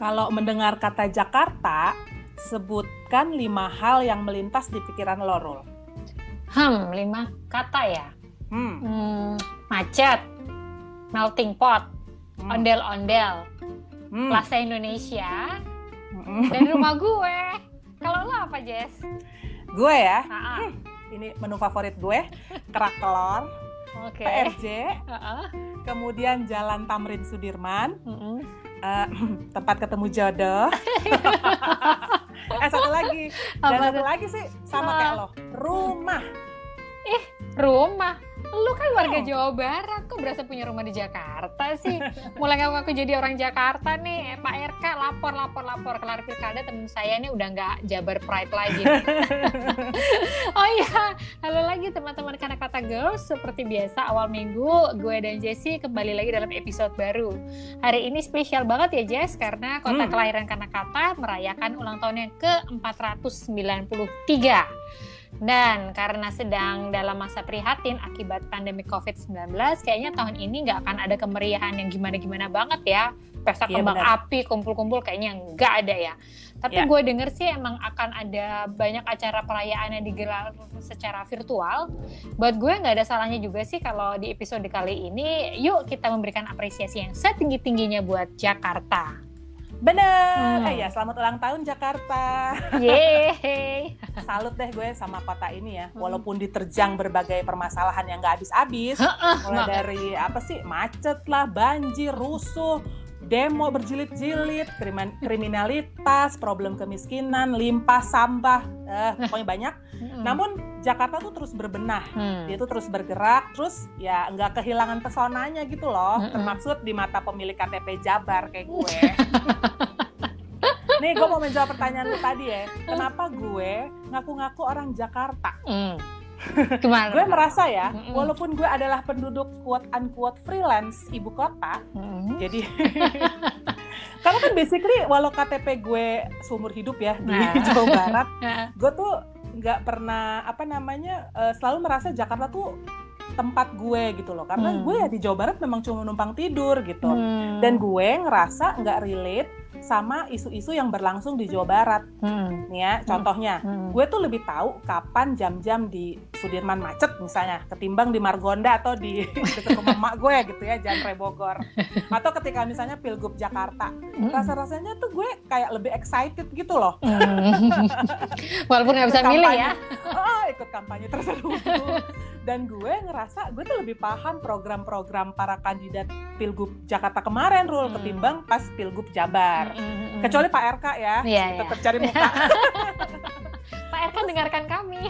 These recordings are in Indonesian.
Kalau mendengar kata Jakarta, sebutkan lima hal yang melintas di pikiran lo, Rul. Hmm, lima kata ya. Hmm. Hmm, macet, melting pot, hmm, ondel-ondel, hmm, Plaza Indonesia, hmm. dan rumah gue. Kalau lo apa, Jess? Gue ya, Ah, ah. ini menu favorit gue, kerak telur, Oke. PRJ, Ah, ah. kemudian Jalan Tamrin Sudirman, Mm-mm. Eh, tempat ketemu jodoh. eh satu lagi, dan Apa satu tuh? lagi sih sama kayak lo, rumah. Rumah. Lu kan warga Oh. Jawa Barat, kok berasa punya rumah di Jakarta sih? Mulai ngaku-ngaku jadi orang Jakarta nih, eh, Pak RK lapor, lapor, lapor. Kelar pilkada temen saya nih udah nggak Jabar Pride lagi. halo lagi teman-teman Kanakata Girls. Seperti biasa awal minggu, gue dan Jessie kembali lagi dalam episode baru. Hari ini spesial banget ya Jess, karena kota Hmm. kelahiran Kanakata merayakan ulang tahun yang ke-493. Dan karena sedang dalam masa prihatin akibat pandemi COVID-19, kayaknya tahun ini nggak akan ada kemeriahan yang gimana-gimana banget ya. Pesta Iya, kembang benar. api, kumpul-kumpul kayaknya nggak ada ya. Tapi Ya. gue denger sih emang akan ada banyak acara perayaan yang digelar secara virtual. Buat gue nggak ada salahnya juga sih kalau di episode kali ini, yuk kita memberikan apresiasi yang setinggi-tingginya buat Jakarta. Bener, Hmm. eh ya selamat ulang tahun Jakarta. Yeay! Salut deh gue sama kota ini ya, walaupun diterjang berbagai permasalahan yang nggak habis-habis. mulai dari apa sih macet lah banjir rusuh demo berjilid-jilid krimin- kriminalitas problem kemiskinan limpah sampah eh, pokoknya banyak. Namun Jakarta tuh terus berbenah. Hmm. dia tuh terus bergerak terus ya nggak kehilangan pesonanya gitu loh. Mm-mm. termaksud di mata pemilik KTP Jabar kayak gue. Nih gue mau menjawab pertanyaan lu tadi ya. Kenapa gue ngaku-ngaku orang Jakarta? Mm. Gimana? gue merasa ya, Mm-mm. walaupun gue adalah penduduk quote unquote freelance ibu kota, Mm. jadi karena kan basically walau KTP gue seumur hidup ya di Nah. Jawa Barat, Nah, gue tuh nggak pernah apa namanya eh, selalu merasa Jakarta tuh tempat gue gitu loh, karena Hmm. gue ya di Jawa Barat memang cuma numpang tidur gitu, hmm. dan gue ngerasa nggak relate sama isu-isu yang berlangsung di Jawa Barat, Hmm. nih ya contohnya Hmm. gue tuh lebih tahu kapan jam-jam di Sudirman macet misalnya ketimbang di Margonda atau di dekat rumah emak gue gitu ya Janre Bogor atau ketika misalnya Pilgub Jakarta Hmm. rasa-rasanya tuh gue kayak lebih excited gitu loh Hmm. Walaupun nggak bisa milih ya. oh ikut kampanye terseru dan gue ngerasa gue tuh lebih paham program-program para kandidat Pilgub Jakarta kemarin Rul Hmm. ketimbang pas Pilgub Jabar Hmm. kecuali Pak RK ya Iya, iya. tetap cari muka Pak RK dengarkan kami.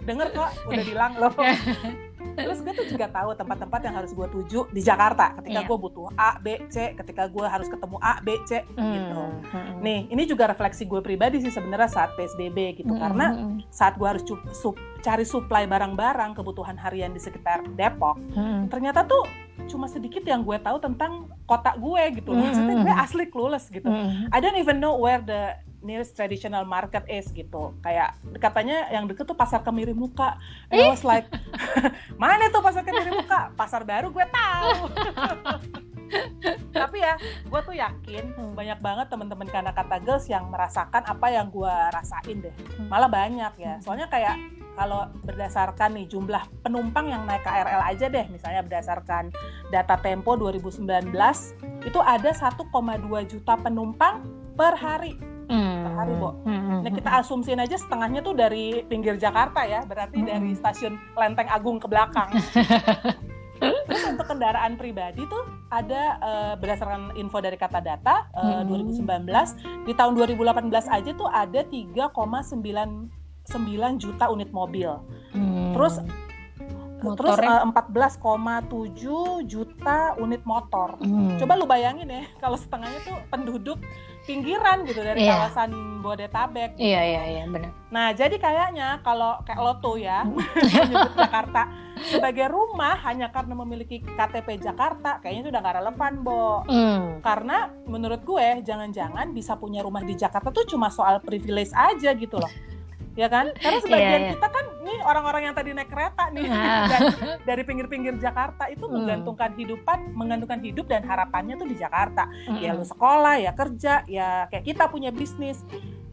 denger kok udah bilang loh terus gue tuh juga tahu tempat-tempat yang harus gue tuju di Jakarta ketika Iya. gue butuh A B C ketika gue harus ketemu A B C gitu Hmm. nih ini juga refleksi gue pribadi sih sebenarnya saat PSBB gitu Hmm. karena Hmm. saat gue harus sup- cari suplai barang-barang kebutuhan harian di sekitar Depok Hmm. ternyata tuh cuma sedikit yang gue tahu tentang kota gue gitu Hmm. maksudnya gue asli clueless gitu Hmm. I don't even know where the nearest traditional market is gitu. Kayak katanya yang deket tuh pasar kemiri muka. And I was like, mana tuh pasar kemiri muka? Pasar baru gue tahu. Tapi ya, gue tuh yakin Hmm. banyak banget teman-teman kata girls yang merasakan apa yang gue rasain deh. Malah banyak ya. Soalnya kayak kalau berdasarkan nih jumlah penumpang yang naik KRL aja deh, misalnya berdasarkan data Tempo 2019, itu ada 1,2 juta penumpang per hari. Hmm. hari, Bo. Hmm. Nah kita asumsiin aja setengahnya tuh dari pinggir Jakarta ya, berarti Mm-mm. dari stasiun Lenteng Agung ke belakang. Terus untuk kendaraan pribadi tuh ada eh, berdasarkan info dari Kata Data eh, Mm-mm. 2019 di tahun 2018 aja tuh ada 3,99 juta unit mobil. Hmm. Terus terus Motornya? eh, 14,7 juta unit motor. Hmm. Coba lu bayangin ya kalau setengahnya tuh penduduk pinggiran gitu dari Iya. kawasan Bodetabek. Iya iya iya benar. Nah, jadi kayaknya kalau kayak lo tuh ya, menyebut Jakarta sebagai rumah hanya karena memiliki KTP Jakarta, kayaknya itu udah gak relevan, Bo. Hmm. Karena menurut gue, jangan-jangan bisa punya rumah di Jakarta tuh cuma soal privilege aja gitu loh. Ya kan? Karena sebagian Iya, iya. kita kan orang-orang yang tadi naik kereta nih Nah. dan dari pinggir-pinggir Jakarta itu Hmm. menggantungkan hidupan, menggantungkan hidup dan harapannya tuh di Jakarta. Ya Mm-mm. lu sekolah, ya kerja, ya kayak kita punya bisnis.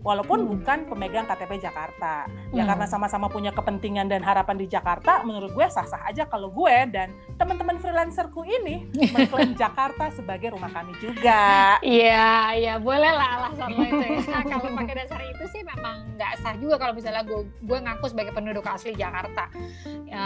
Walaupun Hmm. bukan pemegang KTP Jakarta. Ya Hmm. karena sama-sama punya kepentingan dan harapan di Jakarta, menurut gue sah-sah aja kalau gue dan teman-teman freelancerku ini mengklaim Jakarta sebagai rumah kami juga. Iya, iya boleh lah alasan lo itu ya. kalau pakai dasar itu sih memang nggak sah juga kalau misalnya gue gue ngaku sebagai penduduk asli Jakarta. Ya,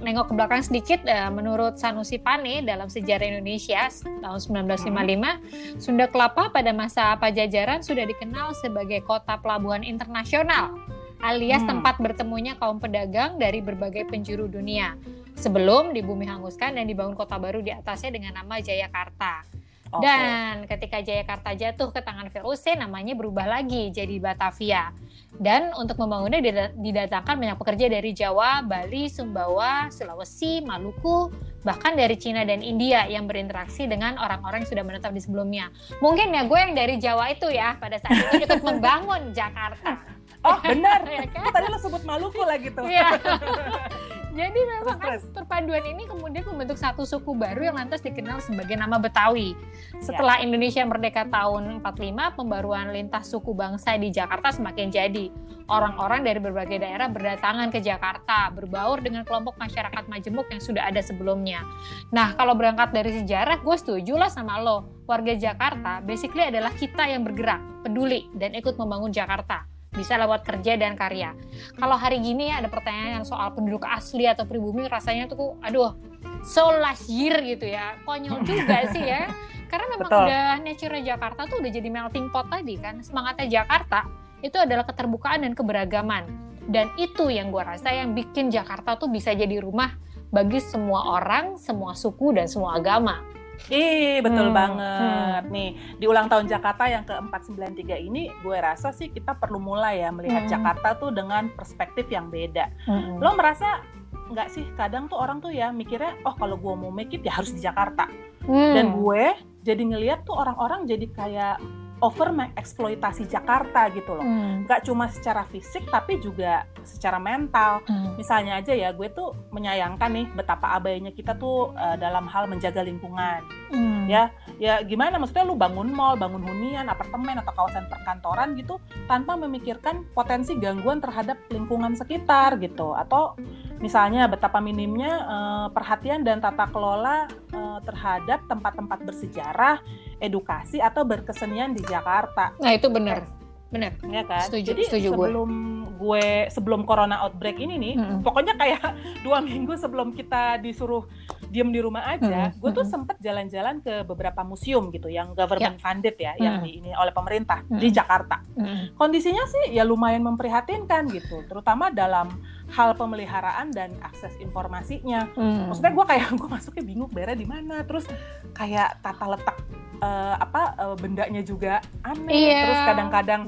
nengok ke belakang sedikit, eh, menurut Sanusi Pane dalam sejarah Indonesia tahun 1955, Sunda Kelapa pada masa Pajajaran sudah dikenal sebagai kota pelabuhan internasional alias Hmm. tempat bertemunya kaum pedagang dari berbagai penjuru dunia. Sebelum di bumi hanguskan dan dibangun kota baru di atasnya dengan nama Jayakarta. Oke. Dan ketika Jayakarta jatuh ke tangan VOC, namanya berubah lagi jadi Batavia. Dan untuk membangunnya dida- didatangkan banyak pekerja dari Jawa, Bali, Sumbawa, Sulawesi, Maluku, bahkan dari Cina dan India yang berinteraksi dengan orang-orang yang sudah menetap di sebelumnya. Mungkin ya gue yang dari Jawa itu ya pada saat itu ikut membangun Jakarta. Oh benar. Ya kan? Tadi lo sebut Maluku lah gitu. Iya. Jadi memang kan Terus, terus. perpaduan ini kemudian membentuk satu suku baru yang lantas dikenal sebagai nama Betawi. Ya. Setelah Indonesia merdeka tahun 45, pembaruan lintas suku bangsa di Jakarta semakin jadi. Orang-orang dari berbagai daerah berdatangan ke Jakarta, berbaur dengan kelompok masyarakat majemuk yang sudah ada sebelumnya. Nah, kalau berangkat dari sejarah, gue setuju lah sama lo. Warga Jakarta basically adalah kita yang bergerak, peduli, dan ikut membangun Jakarta bisa lewat kerja dan karya. Kalau hari gini ya ada pertanyaan soal penduduk asli atau pribumi rasanya tuh aduh so last year gitu ya. Konyol juga sih ya. Karena memang Betul. udah nature Jakarta tuh udah jadi melting pot tadi kan. Semangatnya Jakarta itu adalah keterbukaan dan keberagaman. Dan itu yang gua rasa yang bikin Jakarta tuh bisa jadi rumah bagi semua orang, semua suku dan semua agama. Ih, betul Hmm, banget. Nih, di ulang tahun Jakarta yang ke-493 ini, gue rasa sih kita perlu mulai ya melihat Hmm. Jakarta tuh dengan perspektif yang beda. Lo merasa nggak sih kadang tuh orang tuh ya mikirnya, oh kalau gue mau make it ya harus di Jakarta. Hmm. Dan gue jadi ngeliat tuh orang-orang jadi kayak over mengeksploitasi Jakarta gitu loh. Hmm. Cuma secara fisik tapi juga secara mental. Hmm. Misalnya aja ya, gue tuh menyayangkan nih betapa abainya kita tuh eh, dalam hal menjaga lingkungan. Hmm. Ya, ya gimana maksudnya lu bangun mall, bangun hunian, apartemen atau kawasan perkantoran gitu tanpa memikirkan potensi gangguan terhadap lingkungan sekitar gitu atau misalnya betapa minimnya eh, perhatian dan tata kelola eh, terhadap tempat-tempat bersejarah, edukasi atau berkesenian di Jakarta Nah, itu benar. Benar. ya kan? Setuju, Jadi setuju gue. sebelum gue sebelum corona outbreak ini nih, Mm-mm. pokoknya kayak dua minggu sebelum kita disuruh diem di rumah aja, Mm-mm. gue tuh Mm-mm. sempet jalan-jalan ke beberapa museum gitu yang government funded ya, yang Mm. di ini oleh pemerintah Mm. di Jakarta. Hmm. Kondisinya sih ya lumayan memprihatinkan gitu, terutama dalam hal pemeliharaan dan akses informasinya. Hmm. Maksudnya gue kayak gue masuknya bingung daerah di mana, terus kayak tata letak eh, apa eh, bendanya juga aneh, Iya. terus kadang-kadang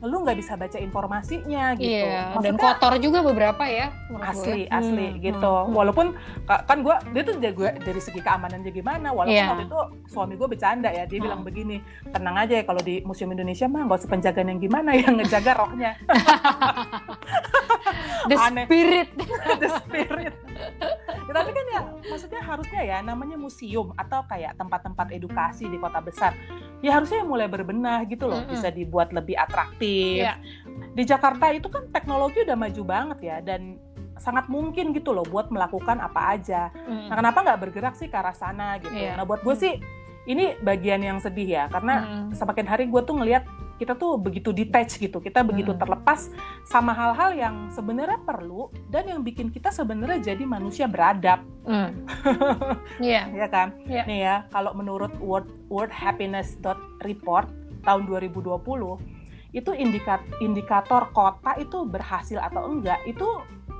lu nggak bisa baca informasinya gitu. Iya, dan kotor juga beberapa ya. asli gue. asli Hmm, gitu. hmm. Walaupun ka- kan gue dia tuh dari, gue- dari segi keamanan dia gimana. Walaupun Iya. waktu itu suami gue bercanda ya, dia Hmm. bilang begini, tenang aja ya kalau di Museum Indonesia mah nggak usah penjagaan yang gimana yang ngejaga rohnya, The Aneh. spirit. the spirit. Ya, tapi kan ya maksudnya harusnya ya namanya museum atau kayak tempat-tempat edukasi di kota besar. Ya harusnya mulai berbenah gitu loh, Mm-mm. bisa dibuat lebih atraktif. Iya. Di Jakarta itu kan teknologi udah maju banget ya dan sangat mungkin gitu loh buat melakukan apa aja. Hmm. Nah, kenapa nggak bergerak sih ke arah sana gitu? Iya. Nah, buat gue sih ini bagian yang sedih ya, karena Hmm. semakin hari gue tuh ngelihat kita tuh begitu detach gitu, kita begitu Hmm. terlepas sama hal-hal yang sebenarnya perlu dan yang bikin kita sebenarnya jadi manusia beradab, Hmm. Iya. ya kan? Iya. Nih ya, kalau menurut World World Happiness Report tahun 2020 itu indikat, indikator kota itu berhasil atau enggak itu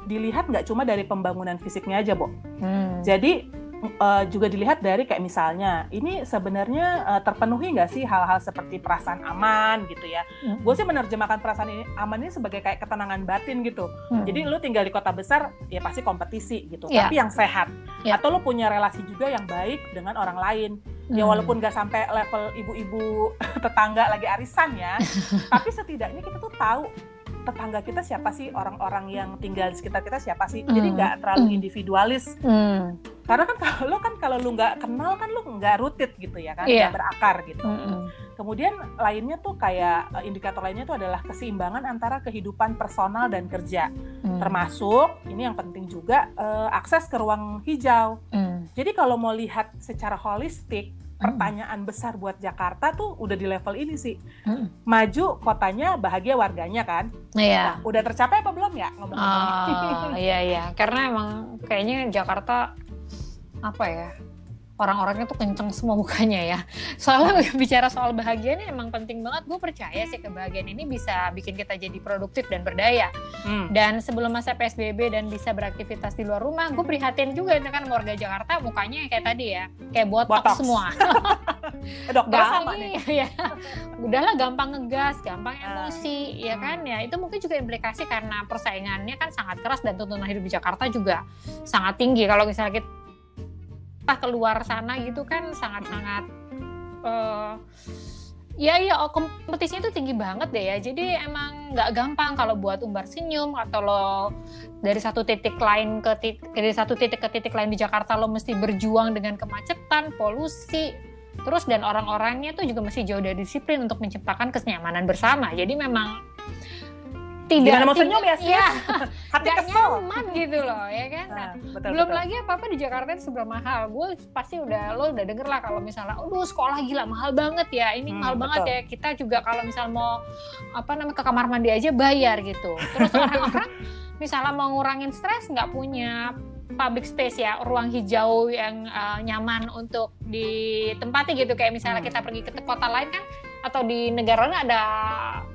dilihat nggak cuma dari pembangunan fisiknya aja, Bo. Hmm. Jadi eh, juga dilihat dari kayak misalnya ini sebenarnya eh, terpenuhi nggak sih hal-hal seperti perasaan aman gitu ya. Hmm. Gue sih menerjemahkan perasaan ini aman ini sebagai kayak ketenangan batin gitu. Hmm. Jadi lu tinggal di kota besar ya pasti kompetisi gitu, Iya. tapi yang sehat. Iya. Atau lu punya relasi juga yang baik dengan orang lain. Ya Hmm. walaupun nggak sampai level ibu-ibu tetangga lagi arisan ya, tapi setidaknya kita tuh tahu tetangga kita siapa sih orang-orang yang tinggal di sekitar kita siapa sih jadi Hmm. nggak terlalu Hmm. individualis Hmm. karena kan kalau lo kan kalau lu nggak kenal kan lu nggak rutit gitu ya kan nggak berakar gitu Mm-mm. kemudian lainnya tuh kayak eh, indikator lainnya tuh adalah keseimbangan antara kehidupan personal dan kerja Hmm. termasuk ini yang penting juga eh, akses ke ruang hijau Hmm. jadi kalau mau lihat secara holistik pertanyaan besar buat Jakarta tuh udah di level ini sih Hmm. maju kotanya bahagia warganya kan Iya. udah tercapai apa belum ya ngomong Ah, iya iya, karena emang kayaknya Jakarta apa ya? Orang-orangnya tuh kenceng semua mukanya ya. Soalnya bicara soal bahagia ini emang penting banget. Gue percaya sih kebahagiaan ini bisa bikin kita jadi produktif dan berdaya. Hmm. Dan sebelum masa PSBB dan bisa beraktivitas di luar rumah, gue prihatin juga itu kan warga Jakarta mukanya kayak tadi ya, kayak Botox. semua. Eh, dokter sama nih ya. Udahlah gampang ngegas, gampang Ah. emosi, ya Hmm. kan ya. Itu mungkin juga implikasi karena persaingannya kan sangat keras dan tuntutan hidup di Jakarta juga sangat tinggi. Kalau misalnya kita keluar sana gitu kan sangat-sangat eh, Ya iya, oh, kompetisinya itu tinggi banget deh ya. Jadi emang nggak gampang kalau buat umbar senyum atau lo dari satu titik lain ke titik, dari satu titik ke titik lain di Jakarta lo mesti berjuang dengan kemacetan, polusi, terus dan orang-orangnya tuh juga masih jauh dari disiplin untuk menciptakan kenyamanan bersama. Jadi memang tidak Gimana mau senyum ya, sis? Iya, hati kesel nyaman gitu loh, ya kan. Nah, Nah, betul, belum betul. lagi apa apa di Jakarta itu seberapa mahal gue pasti udah lo udah denger lah kalau misalnya aduh sekolah gila mahal banget ya ini Hmm, mahal banget betul. ya kita juga kalau misal mau apa namanya ke kamar mandi aja bayar gitu terus orang-orang misalnya mau ngurangin stres nggak punya public space ya ruang hijau yang uh, nyaman untuk ditempati gitu kayak misalnya Hmm. kita pergi ke kota lain kan atau di negara lain ada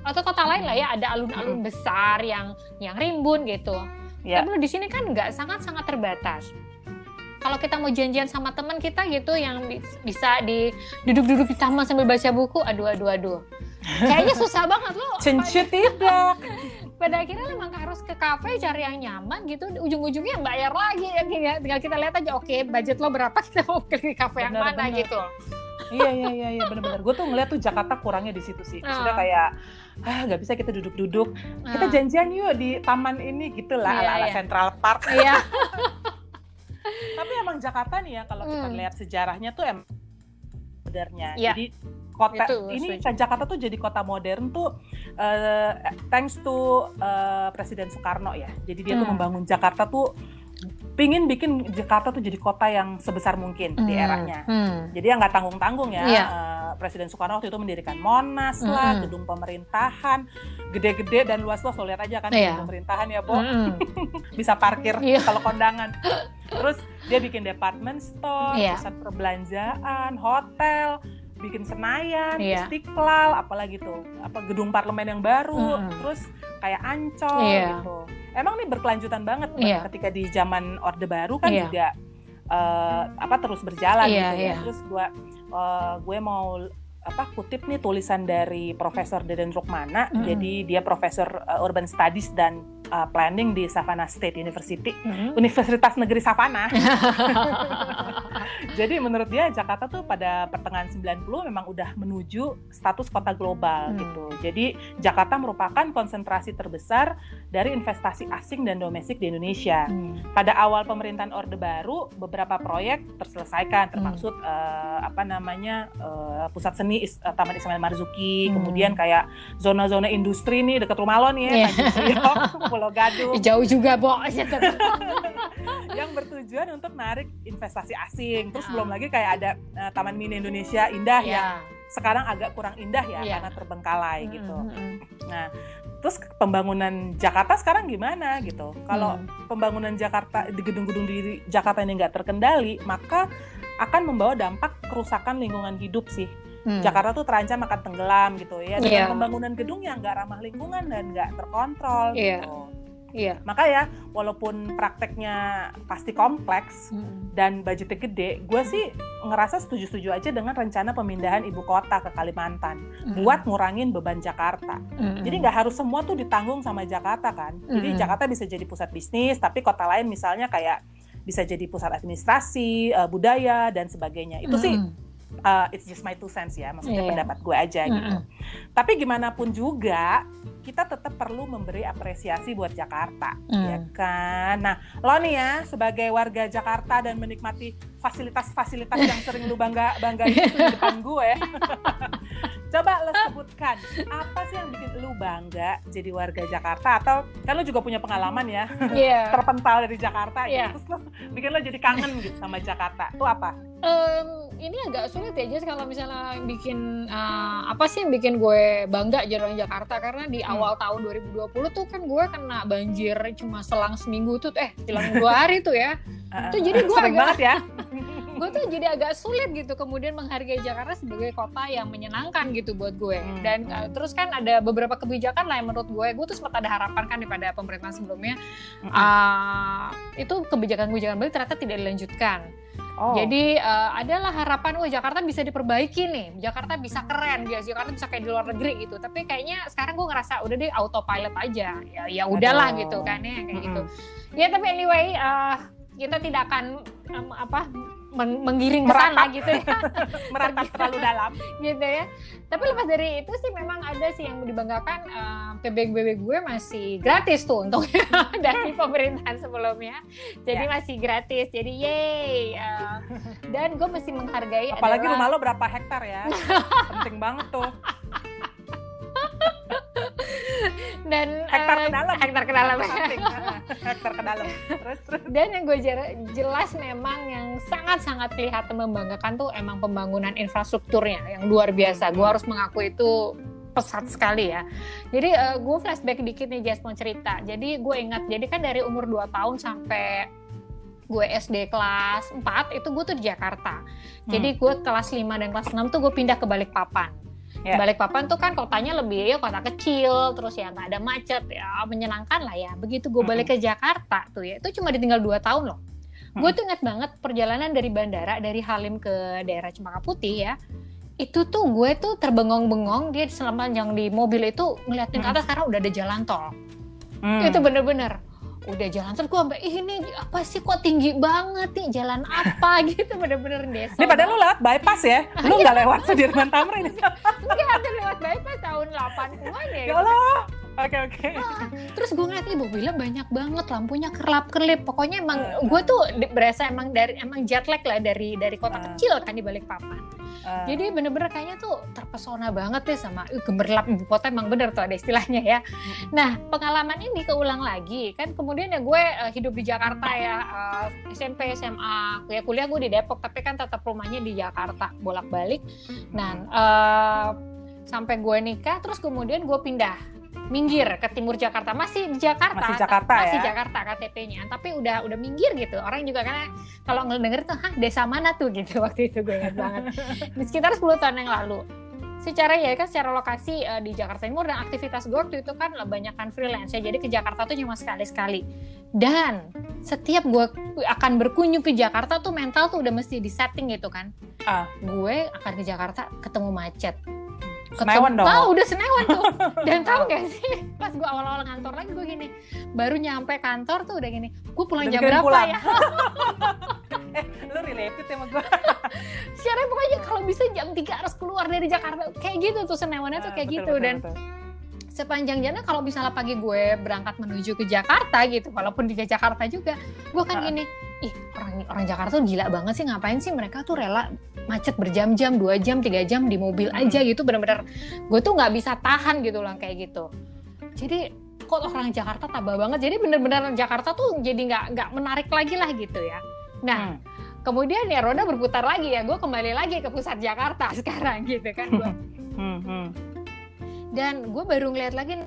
atau kota lain lah ya ada alun-alun besar yang yang rimbun gitu Ya. tapi di sini kan nggak sangat-sangat terbatas. Kalau kita mau janjian sama teman kita gitu yang bi- bisa di duduk-duduk di taman sambil baca buku, aduh aduh aduh. Kayaknya susah banget lo. Cencut tidak. Pada akhirnya lo emang harus ke kafe cari yang nyaman gitu, ujung-ujungnya bayar lagi ya tinggal, tinggal kita lihat aja oke budget lo berapa kita mau ke kafe yang Benar, mana benar. gitu. Iya iya iya iya benar-benar. Gue tuh ngeliat tuh Jakarta kurangnya di situ sih. Sudah Ah. kayak ah nggak bisa kita duduk-duduk. Kita Nah, janjian yuk di taman ini gitu lah Iya, ala-ala iya. Central Park. Iya. Tapi emang Jakarta nih ya kalau kita Hmm. lihat sejarahnya tuh emang modernnya. Iya. Jadi kota Itu, ini setuju. kan Jakarta tuh jadi kota modern tuh eh, thanks to eh, Presiden Soekarno ya. Jadi dia tuh Hmm. membangun Jakarta tuh pingin bikin Jakarta tuh jadi kota yang sebesar mungkin di Hmm, eranya. hmm. Jadi ya nggak tanggung-tanggung ya. Iya. Eh, Presiden Soekarno waktu itu mendirikan Monas lah, Mm-mm. gedung pemerintahan, gede-gede dan luas-luas. Lo lihat aja kan Iya. gedung pemerintahan ya, Bo. Mm-mm. Bisa parkir Iya. kalau kondangan. Terus dia bikin department store, Iya. pusat perbelanjaan, hotel, bikin Senayan, Iya. Istiqlal, apalagi tuh, apa gedung parlemen yang baru, Mm-mm. terus kayak Ancol Iya. gitu. Emang nih berkelanjutan banget. Iya. ketika di zaman Orde Baru kan Iya. juga eh, apa terus berjalan Iya, gitu ya. iya. Terus gua eh, gue mau apa kutip nih tulisan dari Profesor Deden Rukmana. Mm-mm. Jadi dia Profesor eh, Urban Studies dan eh, Planning di Savannah State University, Mm-mm. Universitas Negeri Savannah. Jadi menurut dia Jakarta tuh pada pertengahan 90 memang udah menuju status kota global Hmm. gitu. Jadi Jakarta merupakan konsentrasi terbesar dari investasi asing dan domestik di Indonesia. Hmm. Pada awal pemerintahan Orde Baru beberapa proyek terselesaikan termasuk Hmm. eh, apa namanya eh, pusat seni Is- eh, Taman Ismail Marzuki, Hmm. kemudian kayak zona-zona industri nih dekat rumah lo nih ya, Priok, Pulau Gadung Jauh juga, Bo. yang bertujuan untuk narik investasi asing. Terus Ah. belum lagi kayak ada eh, Taman Mini Indonesia Indah Ya. yang sekarang agak kurang indah ya Iya. karena terbengkalai gitu. Mm-mm. Terus pembangunan Jakarta sekarang gimana gitu? Kalau Hmm. pembangunan Jakarta di gedung-gedung di Jakarta ini nggak terkendali, maka akan membawa dampak kerusakan lingkungan hidup sih. Hmm. Jakarta tuh terancam akan tenggelam gitu ya dengan Iya. pembangunan gedung yang nggak ramah lingkungan dan nggak terkontrol Iya. gitu. Iya. Maka ya walaupun prakteknya pasti kompleks Mm-mm. dan budgetnya gede, gue sih ngerasa setuju-setuju aja dengan rencana pemindahan ibu kota ke Kalimantan buat ngurangin beban Jakarta. Mm-mm. Jadi nggak harus semua tuh ditanggung sama Jakarta kan. Jadi Mm-mm. Jakarta bisa jadi pusat bisnis, tapi kota lain misalnya kayak bisa jadi pusat administrasi, eh, budaya dan sebagainya. Itu sih Mm-mm. uh, it's just my two cents ya, maksudnya Iya. pendapat gue aja gitu. Mm-mm. Tapi gimana pun juga kita tetap perlu memberi apresiasi buat Jakarta, Mm. ya kan? Nah, lo nih ya sebagai warga Jakarta dan menikmati fasilitas-fasilitas yang sering lu bangga banggain itu di depan gue. Coba lo sebutkan apa sih yang bikin lu bangga jadi warga Jakarta atau kan lu juga punya pengalaman ya Iya. terpental dari Jakarta gitu. Iya. terus lo bikin lo jadi kangen gitu sama Jakarta. Itu apa? Em, ini agak sulit ya Jess kalau misalnya bikin eh, apa sih yang bikin gue bangga jadi orang Jakarta karena di. Awal tahun 2020 tuh kan gue kena banjir cuma selang seminggu tuh eh selang dua hari tuh ya Itu jadi gue agak- banget ya. gue tuh jadi agak sulit gitu kemudian menghargai Jakarta sebagai kota yang menyenangkan gitu buat gue Hmm, dan hmm. uh, terus kan ada beberapa kebijakan lah yang menurut gue gue tuh sempat ada harapan kan daripada pemerintahan sebelumnya Mm-mm. uh, itu kebijakan-kebijakan baik ternyata tidak dilanjutkan Oh. jadi uh, adalah harapan oh Jakarta bisa diperbaiki nih Jakarta bisa keren guys Jakarta bisa kayak di luar negeri gitu tapi kayaknya sekarang gue ngerasa udah deh autopilot aja ya ya udahlah Aduh. gitu kan ya kayak gitu Mm-mm. ya tapi anyway uh, kita tidak akan um, apa meng- menggiring ke sana gitu ya meratap terlalu dalam. gitu ya. Tapi lepas dari itu sih memang ada sih yang dibanggakan eh, PBB gue masih gratis tuh untungnya dari pemerintahan sebelumnya. Jadi Ya. masih gratis. Jadi yay. eh, dan gue masih menghargai Apalagi adalah rumah lo berapa hektar ya? Penting banget tuh. dan Hektar eh, ke dalam. hektar ke dalam. Hektar ke dalam. Terus terus. Dan yang gue jelas memang yang sangat-sangat kelihatan membanggakan tuh emang pembangunan infrastrukturnya yang luar biasa. Gue harus mengaku itu pesat sekali ya. Jadi eh, gue flashback dikit nih Jess mau cerita. Jadi gue ingat, jadi kan dari umur 2 tahun sampai gue SD kelas 4 itu gue tuh di Jakarta. Jadi gue kelas 5 dan kelas 6 tuh gue pindah ke Balikpapan. Ya. Balikpapan tuh kan kotanya lebih ya kota kecil, terus ya nggak ada macet, ya menyenangkan lah ya. Begitu gue balik ke Jakarta tuh ya, itu cuma ditinggal 2 tahun loh. Gue tuh ingat banget perjalanan dari bandara dari Halim ke daerah Cempaka Putih ya. Itu tuh gue tuh terbengong-bengong dia selama yang di mobil itu ngeliatin ke Hmm. atas karena udah ada jalan tol. Hmm. Itu bener-bener udah jalan tol gue sampai "Ih, ini apa sih kok tinggi banget nih jalan apa gitu bener-bener desa. Ini padahal lo lewat bypass ya? Lo nggak lewat Sudirman Tamrin? Enggak ada lewat bypass tahun 80-an ya. Ya Allah. Oke oke. Terus gue ngeliat ibu bilang banyak banget lampunya kerlap-kerlip. Pokoknya emang Hmm. gue tuh berasa emang dari emang jet lag lah dari dari kota Hmm. kecil kan di balik papan. Eh, Jadi bener-bener kayaknya tuh terpesona banget deh sama "Ih, gemerlap ibu kota emang bener tuh ada istilahnya ya. Nah pengalaman ini keulang lagi kan kemudian ya gue eh, hidup di Jakarta ya eh, SMP SMA ya kuliah gue di Depok tapi kan tetap rumahnya di Jakarta bolak-balik. Nah eh, sampai gue nikah terus kemudian gue pindah minggir ke timur Jakarta. Masih di Jakarta Masih Jakarta masih ya? Jakarta KTP-nya tapi udah udah minggir gitu. Orang juga karena kalau ngedenger tuh hah desa mana tuh? gitu. Waktu itu gue ingat banget. Di sekitar 10 tahun yang lalu. Secara ya kan secara lokasi eh, di Jakarta Timur dan aktivitas gue waktu itu kan banyak kan freelance ya jadi ke Jakarta tuh cuma sekali-sekali. Dan setiap gue akan berkunjung ke Jakarta tuh mental tuh udah mesti di setting gitu kan. Ah. gue akan ke Jakarta ketemu macet Senewan dong. Tahu udah senewan tuh. Dan tahu gak sih, pas gue awal-awal ngantor lagi gue gini, baru nyampe kantor tuh udah gini, gue pulang Udah jam berapa pulang. ya? Eh, lo related sama gue. Secara pokoknya kalau bisa jam 3 harus keluar dari Jakarta. Kayak gitu tuh senewannya tuh kayak gitu. Dan sepanjang jalan kalau misalnya pagi gue berangkat menuju ke Jakarta gitu, walaupun di Jakarta juga, gue kan Ah. gini, ih orang orang Jakarta tuh gila banget sih ngapain sih mereka tuh rela macet berjam-jam, dua jam, tiga jam di mobil Hmm. aja gitu, bener-bener gue tuh nggak bisa tahan gitu lah kayak gitu. Jadi kok orang Jakarta tabah banget, jadi bener-bener Jakarta tuh jadi nggak nggak menarik lagi lah gitu ya. Nah, Hmm. kemudian ya roda berputar lagi ya, gue kembali lagi ke pusat Jakarta sekarang gitu kan. Gua Hmm, hmm. dan gue baru ngeliat lagi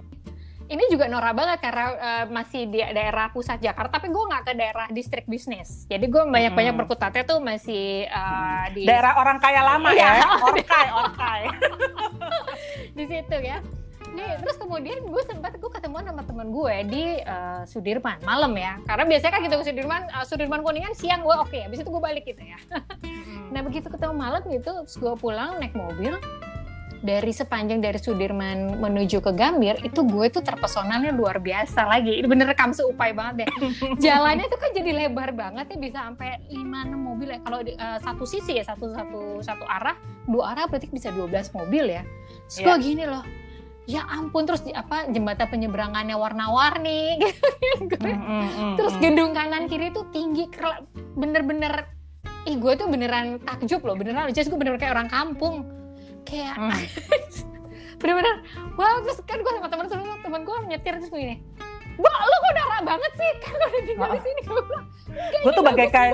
ini juga norak banget karena eh, masih di daerah pusat Jakarta tapi gue nggak ke daerah distrik bisnis jadi gue banyak banyak Hmm. berkutatnya tuh masih eh, di Daerah orang kaya lama Iya. ya. Orkai, orkai. di situ ya nih terus kemudian gue sempat gue ketemuan sama teman gue di eh, Sudirman malam ya karena biasanya kan kita ke Sudirman eh, Sudirman kuningan siang gue oke habis itu gue balik gitu ya Nah begitu ketemu malam gitu, terus gue pulang naik mobil, dari sepanjang dari Sudirman menuju ke Gambir itu gue tuh terpesonanya luar biasa lagi. Ini bener rekam seupai banget deh. Jalannya tuh kan jadi lebar banget ya bisa sampai 5 6 mobil ya. Kalau uh, satu sisi ya satu satu satu arah, dua arah berarti bisa 12 mobil ya. Terus yeah. gue gini loh. Ya ampun terus di, apa jembatan penyeberangannya warna-warni gitu. mm, mm, mm, terus gedung kanan kiri tuh tinggi bener-bener ih gue tuh beneran takjub loh beneran jadi gue bener-bener kayak orang kampung kayak hmm. bener-bener wah terus kan gue sama temen temen temen gue nyetir terus gini Mbak, lu kok darah banget sih? Kan udah tinggal di sini. Gue tuh bagaikan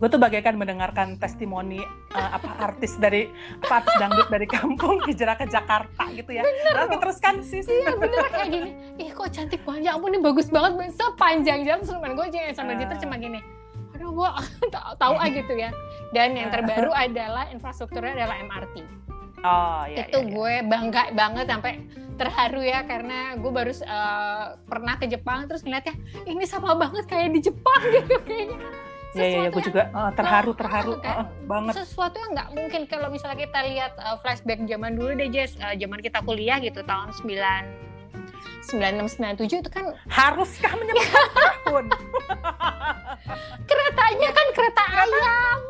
gue tuh bagaikan mendengarkan testimoni uh, apa artis dari apa artis dangdut dari kampung hijrah ke Jakarta gitu ya. Bener, Lalu teruskan sih. Iya bener kayak gini. Ih kok cantik banget. Ya ampun ini bagus banget. Sepanjang jalan seluman gue jangan sambil uh. cuma gini. Aduh gue tahu aja gitu ya. Dan yang terbaru adalah infrastrukturnya adalah MRT. Oh iya. Itu iya, iya. gue bangga banget sampai terharu ya karena gue baru uh, pernah ke Jepang terus ngeliatnya ini sama banget kayak di Jepang gitu kayaknya. Iya, iya, gue juga uh, terharu, terharu uh, uh, banget. Sesuatu yang nggak mungkin kalau misalnya kita lihat uh, flashback zaman dulu deh, Jess, uh, zaman kita kuliah gitu tahun 9 9697 itu kan haruskah menyebutkan tahun? Keretanya kan kereta ayam.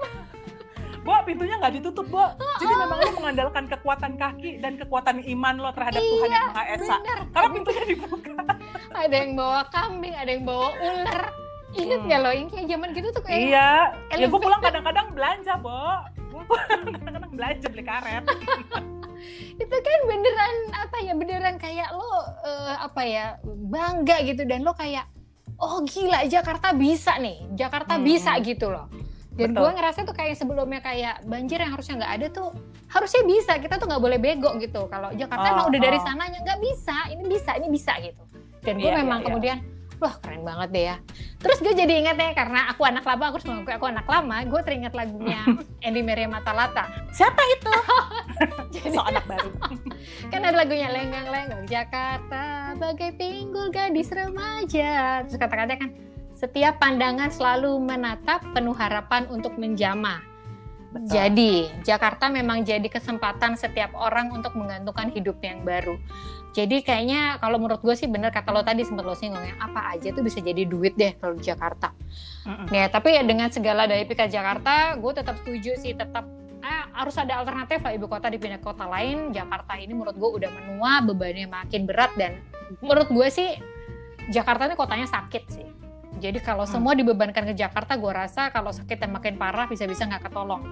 Bo, pintunya nggak ditutup, Bo. Jadi memang lo mengandalkan kekuatan kaki dan kekuatan iman lo terhadap iya, Tuhan yang Maha Esa. Bener. Karena pintunya dibuka. ada yang bawa kambing, ada yang bawa ular. Ingat nggak hmm. lo, yang kayak zaman gitu tuh kayak Iya, ya gue pulang kadang-kadang belanja, Bo. Gue kadang-kadang belanja beli karet. Itu kan beneran apa ya beneran kayak lo uh, apa ya bangga gitu dan lo kayak oh gila Jakarta bisa nih Jakarta hmm. bisa gitu loh. Dan gue ngerasa tuh kayak sebelumnya kayak banjir yang harusnya nggak ada tuh harusnya bisa kita tuh nggak boleh bego gitu. Kalau Jakarta oh, emang udah oh. dari sananya nggak bisa ini bisa ini bisa gitu. Dan gue yeah, memang yeah, kemudian yeah wah keren banget deh ya. Terus gue jadi ingat ya karena aku anak lama, aku harus mengakui aku anak lama, gue teringat lagunya Andy Maria Matalata. Siapa itu? jadi, so anak baru. kan ada lagunya Lenggang-lenggang Jakarta, bagai pinggul gadis remaja. Terus kata-kata kan, setiap pandangan selalu menatap penuh harapan untuk menjamah. Betul. Jadi, Jakarta memang jadi kesempatan setiap orang untuk menggantungkan hidupnya yang baru. Jadi kayaknya kalau menurut gue sih bener kata lo tadi sempat lo singgung ya apa aja tuh bisa jadi duit deh kalau di Jakarta. Mm-mm. Ya tapi ya dengan segala dari pika Jakarta, gue tetap setuju sih tetap eh, harus ada alternatif lah ibu kota dipindah ke kota lain. Jakarta ini menurut gue udah menua, bebannya makin berat dan menurut gue sih Jakarta ini kotanya sakit sih jadi kalau hmm. semua dibebankan ke Jakarta, gue rasa kalau sakitnya makin parah bisa-bisa nggak ketolong.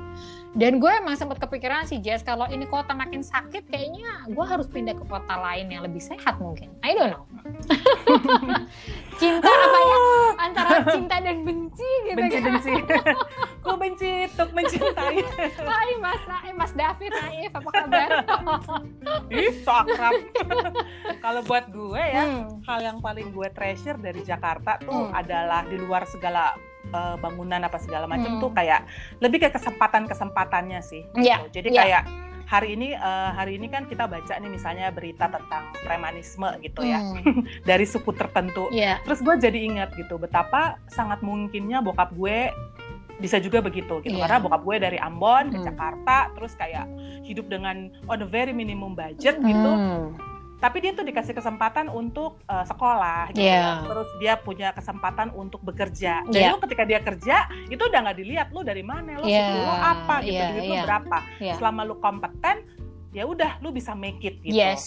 Dan gue emang sempat kepikiran sih, Jess, kalau ini kota makin sakit, kayaknya gue harus pindah ke kota lain yang lebih sehat mungkin. I don't know. cinta apa ya? Antara cinta dan benci gitu benci, kan. Benci, Gue benci untuk mencintai. Hai Mas Naif, Mas David Naif, apa kabar? Ih, so akrab. kalau buat gue ya, hmm. hal yang paling gue treasure dari Jakarta tuh hmm. Adalah di luar segala uh, bangunan apa segala macam hmm. tuh kayak lebih kayak kesempatan kesempatannya sih. Yeah. Gitu. Jadi yeah. kayak hari ini uh, hari ini kan kita baca nih misalnya berita tentang premanisme gitu ya hmm. dari suku tertentu. Yeah. Terus gue jadi ingat gitu betapa sangat mungkinnya bokap gue bisa juga begitu gitu yeah. karena bokap gue dari Ambon ke hmm. Jakarta terus kayak hidup dengan on a very minimum budget gitu hmm tapi dia tuh dikasih kesempatan untuk uh, sekolah gitu yeah. terus dia punya kesempatan untuk bekerja dan yeah. lu ketika dia kerja itu udah nggak dilihat lu dari mana lu yeah. lo apa gitu yeah, duit yeah. lu berapa yeah. selama lu kompeten ya udah lu bisa make it gitu yes.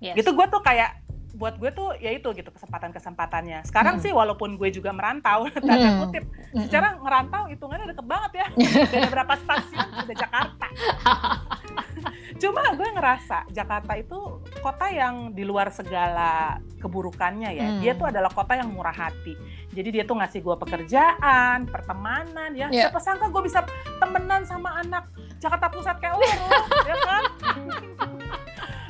yes. gitu gue tuh kayak buat gue tuh ya itu gitu kesempatan-kesempatannya. Sekarang hmm. sih walaupun gue juga merantau tanda hmm. kutip, hmm. secara ngerantau hitungannya deket banget ya. Dari berapa stasiun udah Jakarta. Cuma gue ngerasa Jakarta itu kota yang di luar segala keburukannya ya. Hmm. Dia tuh adalah kota yang murah hati. Jadi dia tuh ngasih gue pekerjaan, pertemanan ya. Yeah. Siapa sangka gue bisa temenan sama anak Jakarta Pusat kayak lo, ya kan?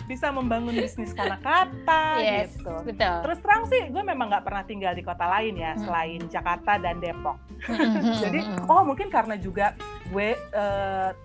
bisa membangun bisnis karena kata yes, gitu. Betul. Terus terang sih, gue memang nggak pernah tinggal di kota lain ya hmm. selain Jakarta dan Depok. Hmm, hmm, Jadi, oh mungkin karena juga gue uh,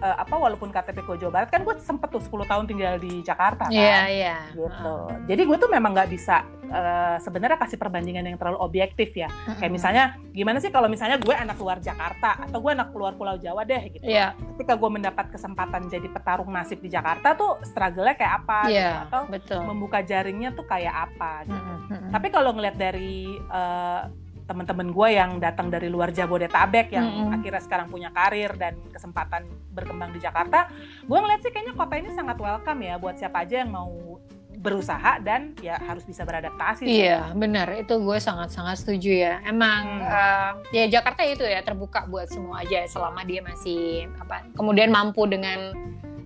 uh, apa walaupun KTP gue Jawa Barat kan gue sempet tuh 10 tahun tinggal di Jakarta kan. Iya, yeah, iya. Yeah. Gitu. Uh. Jadi gue tuh memang nggak bisa uh, sebenarnya kasih perbandingan yang terlalu objektif ya. Uh-huh. Kayak misalnya gimana sih kalau misalnya gue anak luar Jakarta atau gue anak luar Pulau Jawa deh gitu. Yeah. Ketika gue mendapat kesempatan jadi petarung nasib di Jakarta tuh struggle-nya kayak apa yeah, gitu. atau betul. membuka jaringnya tuh kayak apa gitu. Uh-huh. Tapi kalau ngeliat dari uh, teman-teman gue yang datang dari luar Jabodetabek yang mm -hmm. akhirnya sekarang punya karir dan kesempatan berkembang di Jakarta, gue ngeliat sih kayaknya kota ini sangat welcome ya buat siapa aja yang mau berusaha dan ya harus bisa beradaptasi. Iya, benar. Itu gue sangat-sangat setuju ya. Emang hmm. uh, ya Jakarta itu ya terbuka buat semua aja selama dia masih apa. Kemudian mampu dengan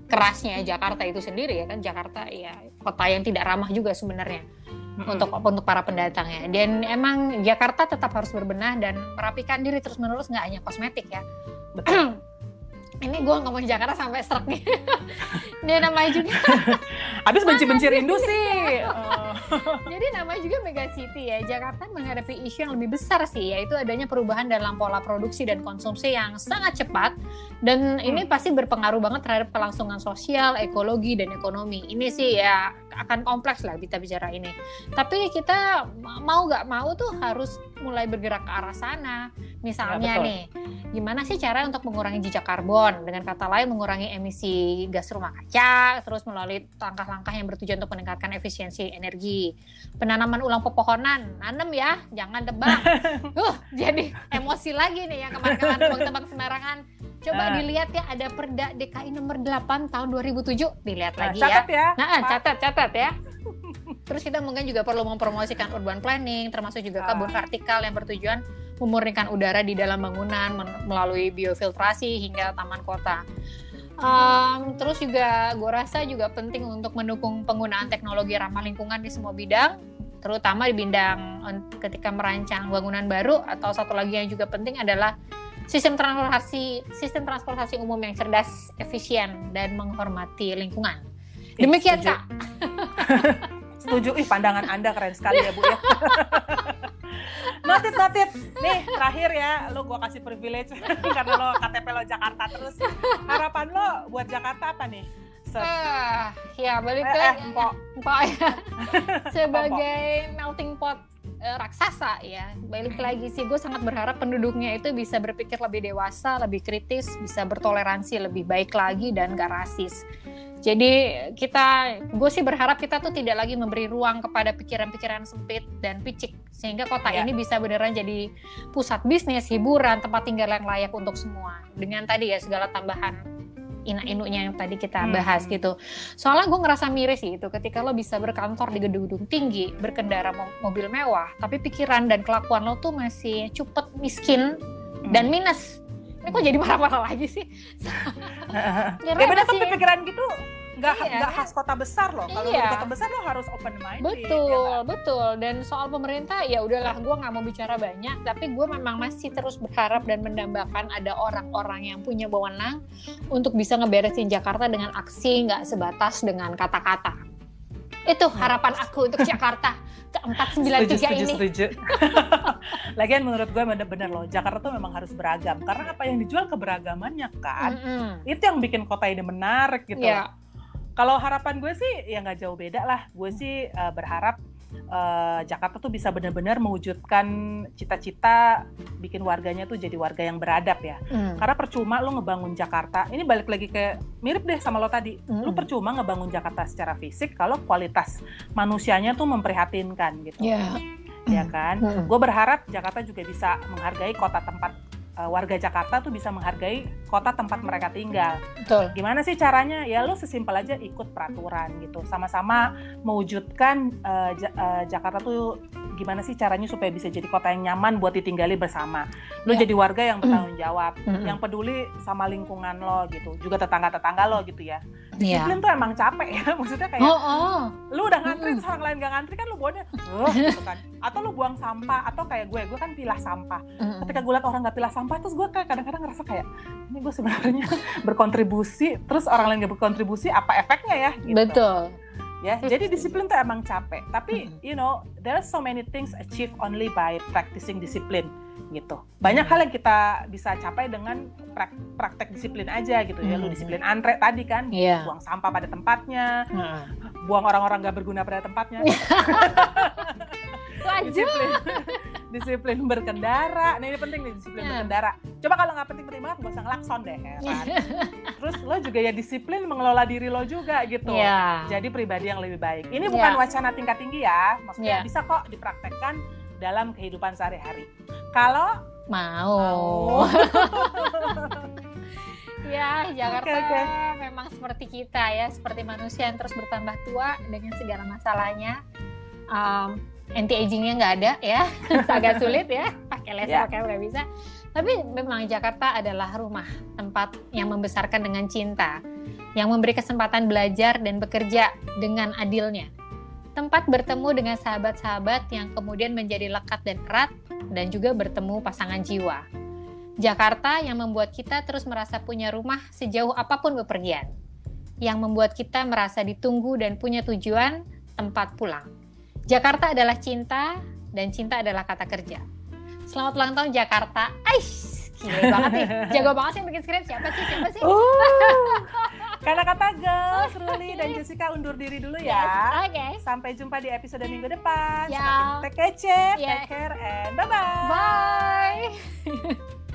kerasnya Jakarta itu sendiri ya kan Jakarta ya kota yang tidak ramah juga sebenarnya hmm. untuk untuk para pendatangnya. Dan emang Jakarta tetap harus berbenah dan merapikan diri terus menerus nggak hanya kosmetik ya. Betul. ini gue ngomong Jakarta sampai serak nih. ini namanya juga. Habis benci-benci rindu sih. Oh. Jadi namanya juga mega city ya. Jakarta menghadapi isu yang lebih besar sih, yaitu adanya perubahan dalam pola produksi dan konsumsi yang sangat cepat. Dan ini hmm. pasti berpengaruh banget terhadap kelangsungan sosial, ekologi, dan ekonomi. Ini sih ya akan kompleks lah kita bicara ini. Tapi kita mau nggak mau tuh harus mulai bergerak ke arah sana. Misalnya ya, nih, gimana sih cara untuk mengurangi jejak karbon? Dengan kata lain mengurangi emisi gas rumah kaca, terus melalui langkah-langkah yang bertujuan untuk meningkatkan efisiensi energi. Penanaman ulang pepohonan, nanem ya, jangan tebang. uh, jadi emosi lagi nih ya kemarin-kemarin tebang-tebang sembarangan. Coba uh. dilihat ya ada Perda DKI nomor 8 tahun 2007, dilihat nah, lagi catat ya. ya. Nah, catat catat ya. Terus kita mungkin juga perlu mempromosikan urban planning, termasuk juga kebun vertikal yang bertujuan memurnikan udara di dalam bangunan melalui biofiltrasi hingga taman kota. Um, terus juga gue rasa juga penting untuk mendukung penggunaan teknologi ramah lingkungan di semua bidang, terutama di bidang ketika merancang bangunan baru atau satu lagi yang juga penting adalah sistem transportasi sistem transportasi umum yang cerdas, efisien dan menghormati lingkungan. Demikian kak. Setuju, ih pandangan anda keren sekali ya bu ya. notit notit nih terakhir ya lo gue kasih privilege. Karena lo KTP lo Jakarta terus. Harapan lo buat Jakarta apa nih Uh, ya balik ke eh, eh, empok. empok ya. sebagai melting pot uh, raksasa ya. Balik lagi sih gue sangat berharap penduduknya itu bisa berpikir lebih dewasa lebih kritis bisa bertoleransi lebih baik lagi dan gak rasis jadi kita, gue sih berharap kita tuh tidak lagi memberi ruang kepada pikiran-pikiran sempit dan picik sehingga kota ya. ini bisa beneran jadi pusat bisnis, hiburan, tempat tinggal yang layak untuk semua. Dengan tadi ya segala tambahan ina-inunya yang tadi kita hmm. bahas hmm. gitu. Soalnya gue ngerasa miris sih itu ketika lo bisa berkantor di gedung-gedung tinggi, berkendara mobil mewah, tapi pikiran dan kelakuan lo tuh masih cupet, miskin, hmm. dan minus ini kok jadi marah-marah lagi sih? Ya benar tapi pikiran gitu nggak iya, nggak khas kota besar loh. Kalau iya. kota besar lo harus open mind betul ya betul. Dan soal pemerintah ya udahlah gue nggak mau bicara banyak. Tapi gue memang masih terus berharap dan mendambakan ada orang-orang yang punya wewenang untuk bisa ngeberesin Jakarta dengan aksi nggak sebatas dengan kata-kata itu harapan aku untuk Jakarta ke 493 setuju, ini. Setuju, Lagian menurut gue bener-bener loh, Jakarta tuh memang harus beragam. Karena apa yang dijual keberagamannya kan. Mm -hmm. Itu yang bikin kota ini menarik gitu. Yeah. Kalau harapan gue sih ya nggak jauh beda lah. Gue sih uh, berharap uh, Jakarta tuh bisa benar-benar mewujudkan cita-cita bikin warganya tuh jadi warga yang beradab ya. Mm. Karena percuma lo ngebangun Jakarta, ini balik lagi ke mirip deh sama lo tadi. Mm. Lo percuma ngebangun Jakarta secara fisik kalau kualitas manusianya tuh memprihatinkan gitu. Yeah. Ya kan? Mm. Gue berharap Jakarta juga bisa menghargai kota tempat uh, warga Jakarta tuh bisa menghargai kota tempat mereka tinggal. Betul. Gimana sih caranya? Ya lo sesimpel aja ikut peraturan gitu. Sama-sama mewujudkan uh, uh, Jakarta tuh gimana sih caranya supaya bisa jadi kota yang nyaman buat ditinggali bersama. Lo yeah. jadi warga yang bertanggung jawab, mm -hmm. yang peduli sama lingkungan lo gitu. Juga tetangga-tetangga lo gitu ya. Iya. Disiplin yeah. tuh emang capek ya. Maksudnya kayak oh, oh. lu udah ngantri -hmm. orang lain gak ngantri kan lu buangnya oh, gitu kan. Atau lu buang sampah atau kayak gue, gue kan pilah sampah. Mm. Ketika gue liat orang gak pilah sampah terus gue kayak kadang-kadang ngerasa kayak ini gue sebenarnya berkontribusi terus orang lain gak berkontribusi apa efeknya ya gitu. Betul ya jadi disiplin tuh emang capek tapi you know there are so many things achieved only by practicing discipline gitu. Banyak Hmm. hal yang kita bisa capai dengan prak- praktek disiplin aja gitu ya. Lu Hmm. disiplin antre tadi kan, Iya. buang sampah pada tempatnya, Heeh. buang orang-orang gak berguna pada tempatnya. Disiplin disiplin berkendara. Nah ini penting nih disiplin Ya. berkendara. Coba kalau nggak penting-penting banget gak usah ngelakson deh kan. Terus lo juga ya disiplin mengelola diri lo juga gitu. Iya. Jadi pribadi yang lebih baik. Ini bukan Ya. wacana tingkat tinggi ya, maksudnya Ya. bisa kok dipraktekkan dalam kehidupan sehari-hari. Kalau Mau. ya, Jakarta Oke, oke. memang seperti kita ya, seperti manusia yang terus bertambah tua dengan segala masalahnya. Um, anti agingnya nggak ada ya, agak sulit ya, pakai laser Ya. pakai nggak bisa. Tapi memang Jakarta adalah rumah tempat yang membesarkan dengan cinta, yang memberi kesempatan belajar dan bekerja dengan adilnya. Tempat bertemu dengan sahabat-sahabat yang kemudian menjadi lekat dan erat, dan juga bertemu pasangan jiwa. Jakarta yang membuat kita terus merasa punya rumah sejauh apa pun bepergian. Yang membuat kita merasa ditunggu dan punya tujuan, tempat pulang. Jakarta adalah cinta, dan cinta adalah kata kerja. Selamat ulang tahun Jakarta. Aish, gila banget nih. Jago banget sih yang bikin skrip. Siapa sih? Siapa sih? Uh, karena kata girls, Ruli dan Jessica undur diri dulu Yes, ya. Oke. Sampai jumpa di episode minggu depan. Semakin take kece, Ya. take care, and bye-bye. Bye.